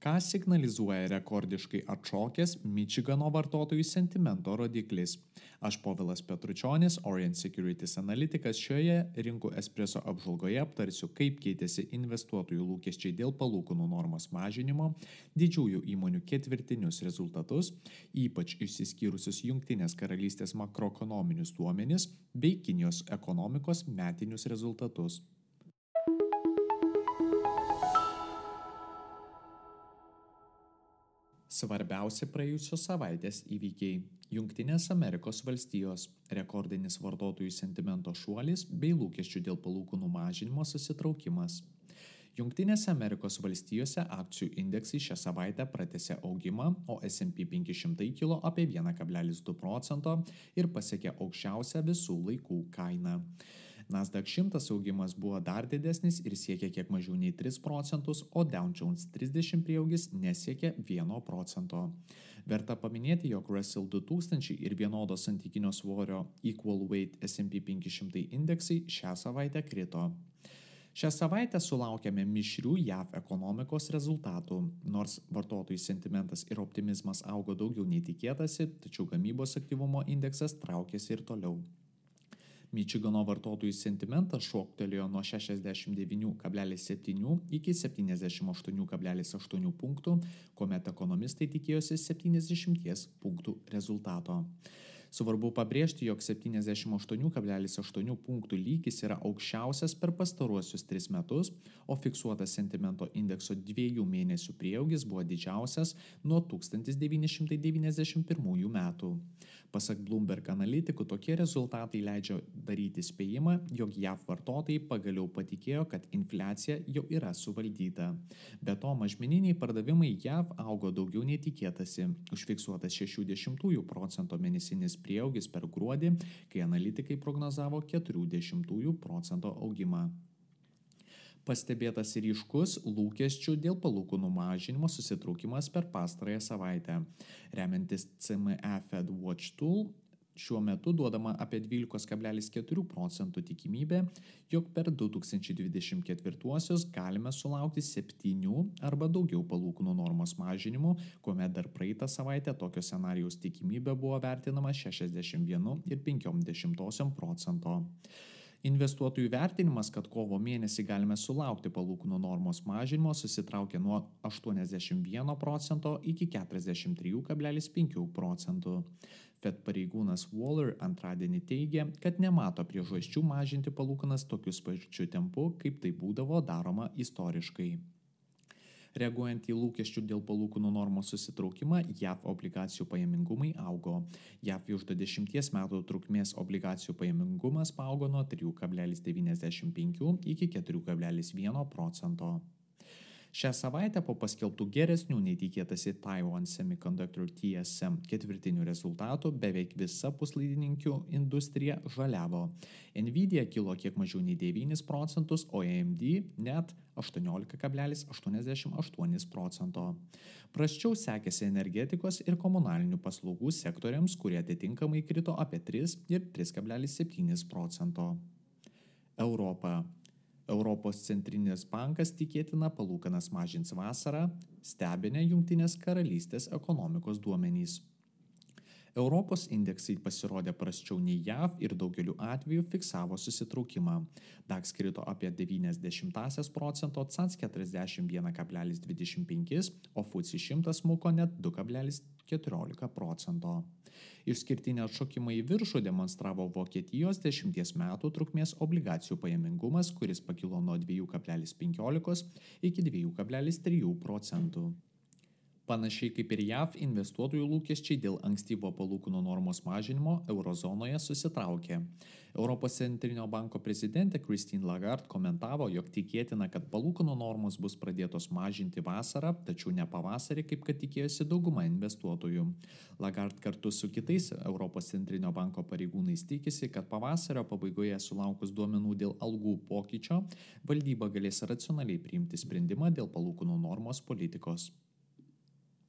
ką signalizuoja rekordiškai atšokęs Mičigano vartotojų sentimento rodiklis. Aš Povilas Petručionis, Orient Securities analitikas, šioje rinkų espreso apžvalgoje aptarsiu, kaip keitėsi investuotojų lūkesčiai dėl palūkanų normos mažinimo, didžiųjų įmonių ketvirtinius rezultatus, ypač išsiskyrusius Junktinės karalystės makroekonominius duomenis bei Kinijos ekonomikos metinius rezultatus. Svarbiausi praėjusios savaitės įvykiai - Junktinės Amerikos valstijos, rekordinis vartotojų sentimento šuolis bei lūkesčių dėl palūkanų mažinimo susitraukimas. Junktinėse Amerikos valstijose akcijų indeksai šią savaitę pratęsė augimą, o SP 500 kilo apie 1,2 procento ir pasiekė aukščiausią visų laikų kainą. Nasdaq 100 augimas buvo dar didesnis ir siekė kiek mažiau nei 3 procentus, o Dow Jones 30 prieaugis nesiekė 1 procento. Verta paminėti, jog Russell 2000 ir vienodo santykinio svorio Equal Weight S&P 500 indeksai šią savaitę krito. Šią savaitę sulaukėme mišrių JAV ekonomikos rezultatų. Nors vartotojų sentimentas ir optimizmas augo daugiau nei tikėtasi, tačiau gamybos aktyvumo indeksas traukėsi ir toliau. Mičigano vartotojų sentimentas šoktelėjo nuo 69,7 iki 78,8 punktų, kuomet ekonomistai tikėjosi 70 punktų rezultato. Svarbu pabrėžti, jog 78,8 punktų lygis yra aukščiausias per pastaruosius tris metus, o fiksuotas sentimento indekso dviejų mėnesių prieaugis buvo didžiausias nuo 1991 metų. Pasak Bloomberg analitikų, tokie rezultatai leidžia daryti spėjimą, jog JAV vartotojai pagaliau patikėjo, kad infliacija jau yra suvaldyta. Be to, mažmeniniai pardavimai JAV augo daugiau nei tikėtasi, užfiksuotas 60 procento mėnesinis prieaugis per gruodį, kai analitikai prognozavo 40 procento augimą pastebėtas ryškus lūkesčių dėl palūkanų mažinimo susitraukimas per pastarąją savaitę. Remiantis CME Fed Watch Tool, šiuo metu duodama apie 12,4 procentų tikimybė, jog per 2024 galime sulaukti 7 arba daugiau palūkanų normos mažinimų, kuomet dar praeitą savaitę tokio scenarijaus tikimybė buvo vertinama 61,5 procento. Investuotojų vertinimas, kad kovo mėnesį galime sulaukti palūkanų normos mažinimo, susitraukė nuo 81 procento iki 43,5 procentų. Fed pareigūnas Waller antradienį teigė, kad nemato priežasčių mažinti palūkanas tokius pačiu tempu, kaip tai būdavo daroma istoriškai. Reaguojant į lūkesčių dėl palūkanų normos susitraukimą, JAV obligacijų pajamingumai augo. JAV už 20 metų trukmės obligacijų pajamingumas paaugo nuo 3,95 iki 4,1 procento. Šią savaitę po paskelbtų geresnių nei tikėtasi Taiwan Semiconductor TSM ketvirtinių rezultatų beveik visa puslaidininkių industrija žaliavo. Nvidia kilo kiek mažiau nei 9 procentus, o AMD net 18,88 procento. Prasčiau sekėsi energetikos ir komunalinių paslaugų sektoriams, kurie atitinkamai krito apie 3 ir 3,7 procento. Europa. Europos centrinis bankas tikėtina palūkanas mažins vasarą, stebinę Junktinės karalystės ekonomikos duomenys. Europos indeksai pasirodė prasčiau nei JAV ir daugeliu atveju fiksavo susitraukimą. DAX krito apie 90 procento, CAC 41,25, o FUCI 100 smuko net 2,14 procento. Išskirtinę atšokimą į viršų demonstravo Vokietijos 10 metų trukmės obligacijų pajamingumas, kuris pakilo nuo 2,15 iki 2,3 procentų. Panašiai kaip ir JAV, investuotojų lūkesčiai dėl ankstyvo palūkanų normos mažinimo eurozonoje susitraukė. Europos centrinio banko prezidentė Christine Lagarde komentavo, jog tikėtina, kad palūkanų normos bus pradėtos mažinti vasarą, tačiau ne pavasarį, kaip kad tikėjosi dauguma investuotojų. Lagarde kartu su kitais Europos centrinio banko pareigūnais tikisi, kad pavasario pabaigoje sulaukus duomenų dėl algų pokyčio, valdyba galės racionaliai priimti sprendimą dėl palūkanų normos politikos.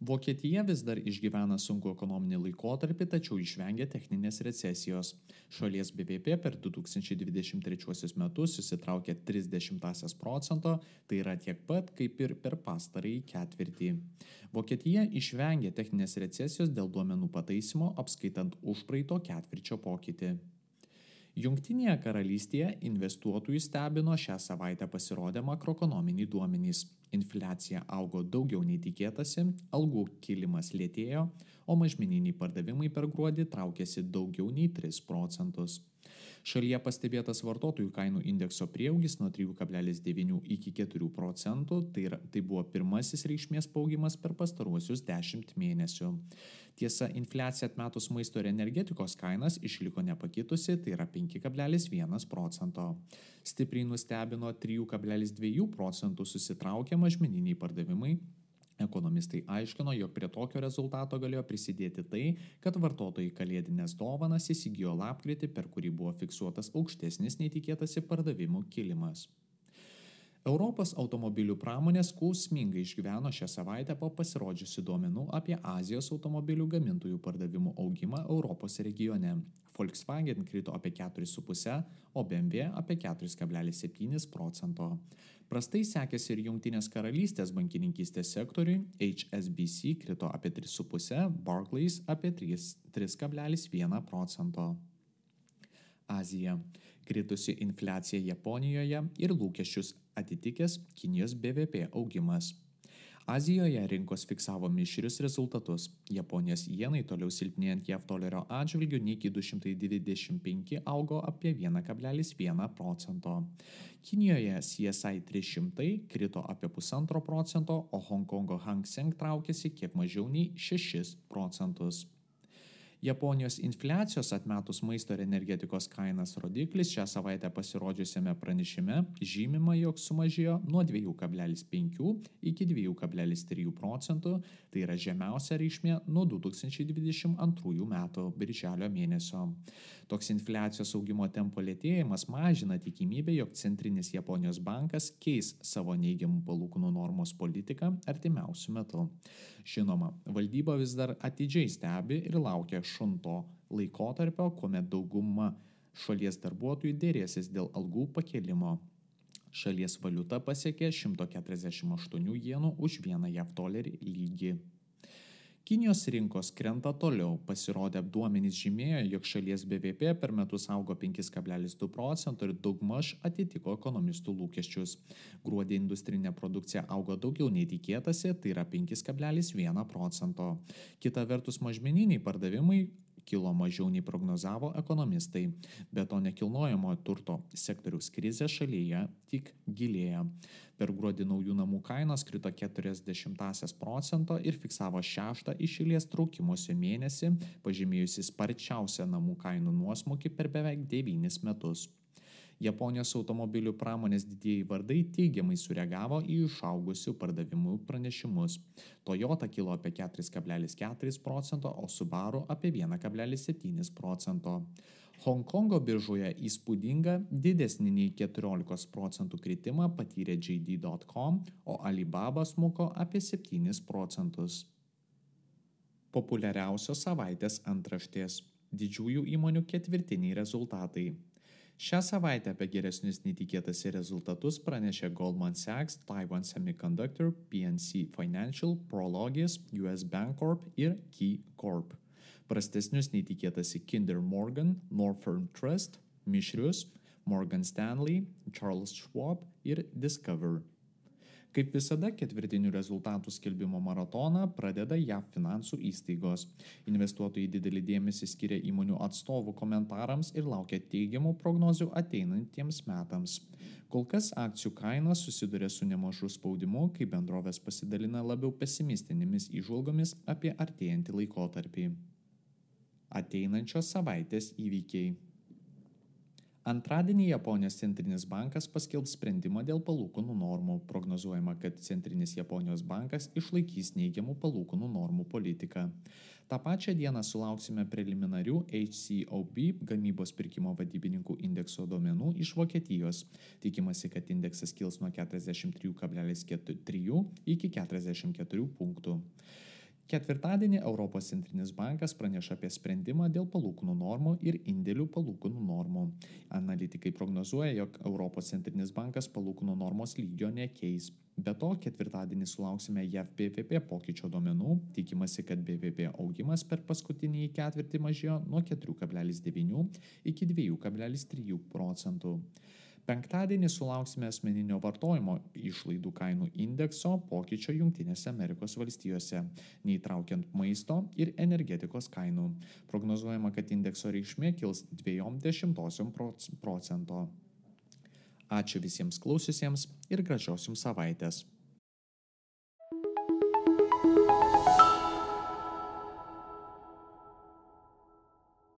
Vokietija vis dar išgyvena sunku ekonominį laikotarpį, tačiau išvengia techninės recesijos. Šalies BVP per 2023 metus susitraukė 30 procento, tai yra tiek pat kaip ir per pastarąjį ketvirtį. Vokietija išvengia techninės recesijos dėl duomenų pataisimo, apskaitant užpraeito ketvirčio pokytį. Jungtinėje karalystėje investuotojų stebino šią savaitę pasirodę makroekonominiai duomenys. Infliacija augo daugiau nei tikėtasi, algų kilimas lėtėjo, o mažmeniniai pardavimai per gruodį traukėsi daugiau nei 3 procentus. Šalyje pastebėtas vartotojų kainų indekso prieaugis nuo 3,9 iki 4 procentų, tai, yra, tai buvo pirmasis reikšmės paaugimas per pastaruosius 10 mėnesių. Tiesa, infliacija atmetus maisto ir energetikos kainas išliko nepakitusi, tai yra 5,1 procento. Stipriai nustebino 3,2 procentų susitraukę mažmeniniai pardavimai Ekonomistai aiškino, jog prie tokio rezultato galėjo prisidėti tai, kad vartotojai kalėdinės dovanas įsigijo lapkritį, per kurį buvo fiksuotas aukštesnis nei tikėtasi pardavimų kilimas. Europos automobilių pramonė skausmingai išgyveno šią savaitę po pasirodžiusių duomenų apie Azijos automobilių gamintojų pardavimų augimą Europos regione. Volkswagen krito apie 4,5, o BMW apie 4,7 procento. Prastai sekėsi ir Junktinės karalystės bankininkystės sektoriui, HSBC krito apie 3,5, Barclays apie 3,1 procento. Azija. Kritusi infliacija Japonijoje ir lūkesčius atitikęs Kinijos BVP augimas. Azijoje rinkos fiksavo mišrius rezultatus. Japonijos jenai toliau silpnėjant JAV dolerio atžvilgių iki 225 augo apie 1,1 procento. Kinijoje CSI 300 krito apie 1,5 procento, o Hongkongo Hang Seng traukėsi kiek mažiau nei 6 procentus. Japonijos infliacijos atmetus maisto ir energetikos kainas rodiklis šią savaitę pasirodžiusiame pranešime žymima, jog sumažėjo nuo 2,5 iki 2,3 procentų, tai yra žemiausia reikšmė nuo 2022 metų birželio mėnesio. Toks infliacijos augimo tempo lėtėjimas mažina tikimybę, jog Centrinis Japonijos bankas keis savo neigiamų palūkanų normos politiką artimiausių metų. Žinoma, valdyba vis dar atidžiai stebi ir laukia laikotarpio, kuomet dauguma šalies darbuotojų dėrėsis dėl algų pakelimo. Šalies valiuta pasiekė 148 jenų už vieną JAV dolerį lygį. Kinijos rinkos krenta toliau. Pasirodę duomenys žymėjo, jog šalies BVP per metus augo 5,2 procentų ir daugmaž atitiko ekonomistų lūkesčius. Gruodį industrinė produkcija augo daugiau nei tikėtasi, tai yra 5,1 procento. Kita vertus, mažmeniniai pardavimai kilo mažiau nei prognozavo ekonomistai. Be to nekilnojamo turto sektoriaus krizė šalyje tik gilėja. Per gruodį naujų namų kainos krito 40 procento ir fiksavo šeštą išėlės traukimuose mėnesį, pažymėjusi sparčiausią namų kainų nuosmukį per beveik 9 metus. Japonijos automobilių pramonės didieji vardai teigiamai sureagavo į išaugusių pardavimų pranešimus. Toyota kilo apie 4,4 procento, o Subaru apie 1,7 procento. Hongkongo biržoje įspūdingą didesnį nei 14 procentų kritimą patyrė JD.com, o Alibaba smuko apie 7 procentus. Populiariausios savaitės antraštės - didžiųjų įmonių ketvirtiniai rezultatai. Šią savaitę apie geresnius netikėtasi rezultatus pranešė Goldman Sachs, Taiwan Semiconductor, PNC Financial, Prologis, US Bancorp ir Key Corp. Prastesnius netikėtasi Kinder Morgan, Northern Trust, Mišrius, Morgan Stanley, Charles Schwab ir Discover. Kaip visada, ketvirtinių rezultatų skelbimo maratoną pradeda JAV finansų įstaigos. Investuotojai didelį dėmesį skiria įmonių atstovų komentarams ir laukia teigiamų prognozių ateinantiems metams. Kol kas akcijų kaina susiduria su nemažu spaudimu, kai bendrovės pasidalina labiau pesimistinėmis įžvalgomis apie artėjantį laikotarpį. Ateinančios savaitės įvykiai. Antradienį Japonijos centrinis bankas paskelbs sprendimą dėl palūkanų normų. Prognozuojama, kad centrinis Japonijos bankas išlaikys neigiamų palūkanų normų politiką. Ta pačią dieną sulauksime preliminarių HCOB gamybos pirkimo vadybininkų indekso duomenų iš Vokietijos. Tikimasi, kad indeksas kils nuo 43,3 iki 44 punktų. Ketvirtadienį Europos centrinis bankas praneša apie sprendimą dėl palūkanų normų ir indėlių palūkanų normų. Analitikai prognozuoja, jog Europos centrinis bankas palūkanų normos lygio nekeis. Be to, ketvirtadienį sulauksime JAV BVP pokyčio duomenų, tikimasi, kad BVP augimas per paskutinį ketvirtį mažėjo nuo 4,9 iki 2,3 procentų. Penktadienį sulauksime asmeninio vartojimo išlaidų kainų indekso pokyčio Junktinėse Amerikos valstijose, neįtraukiant maisto ir energetikos kainų. Prognozuojama, kad indekso reikšmė kils 0,2 procento. Ačiū visiems klausiusiems ir gražios jums savaitės.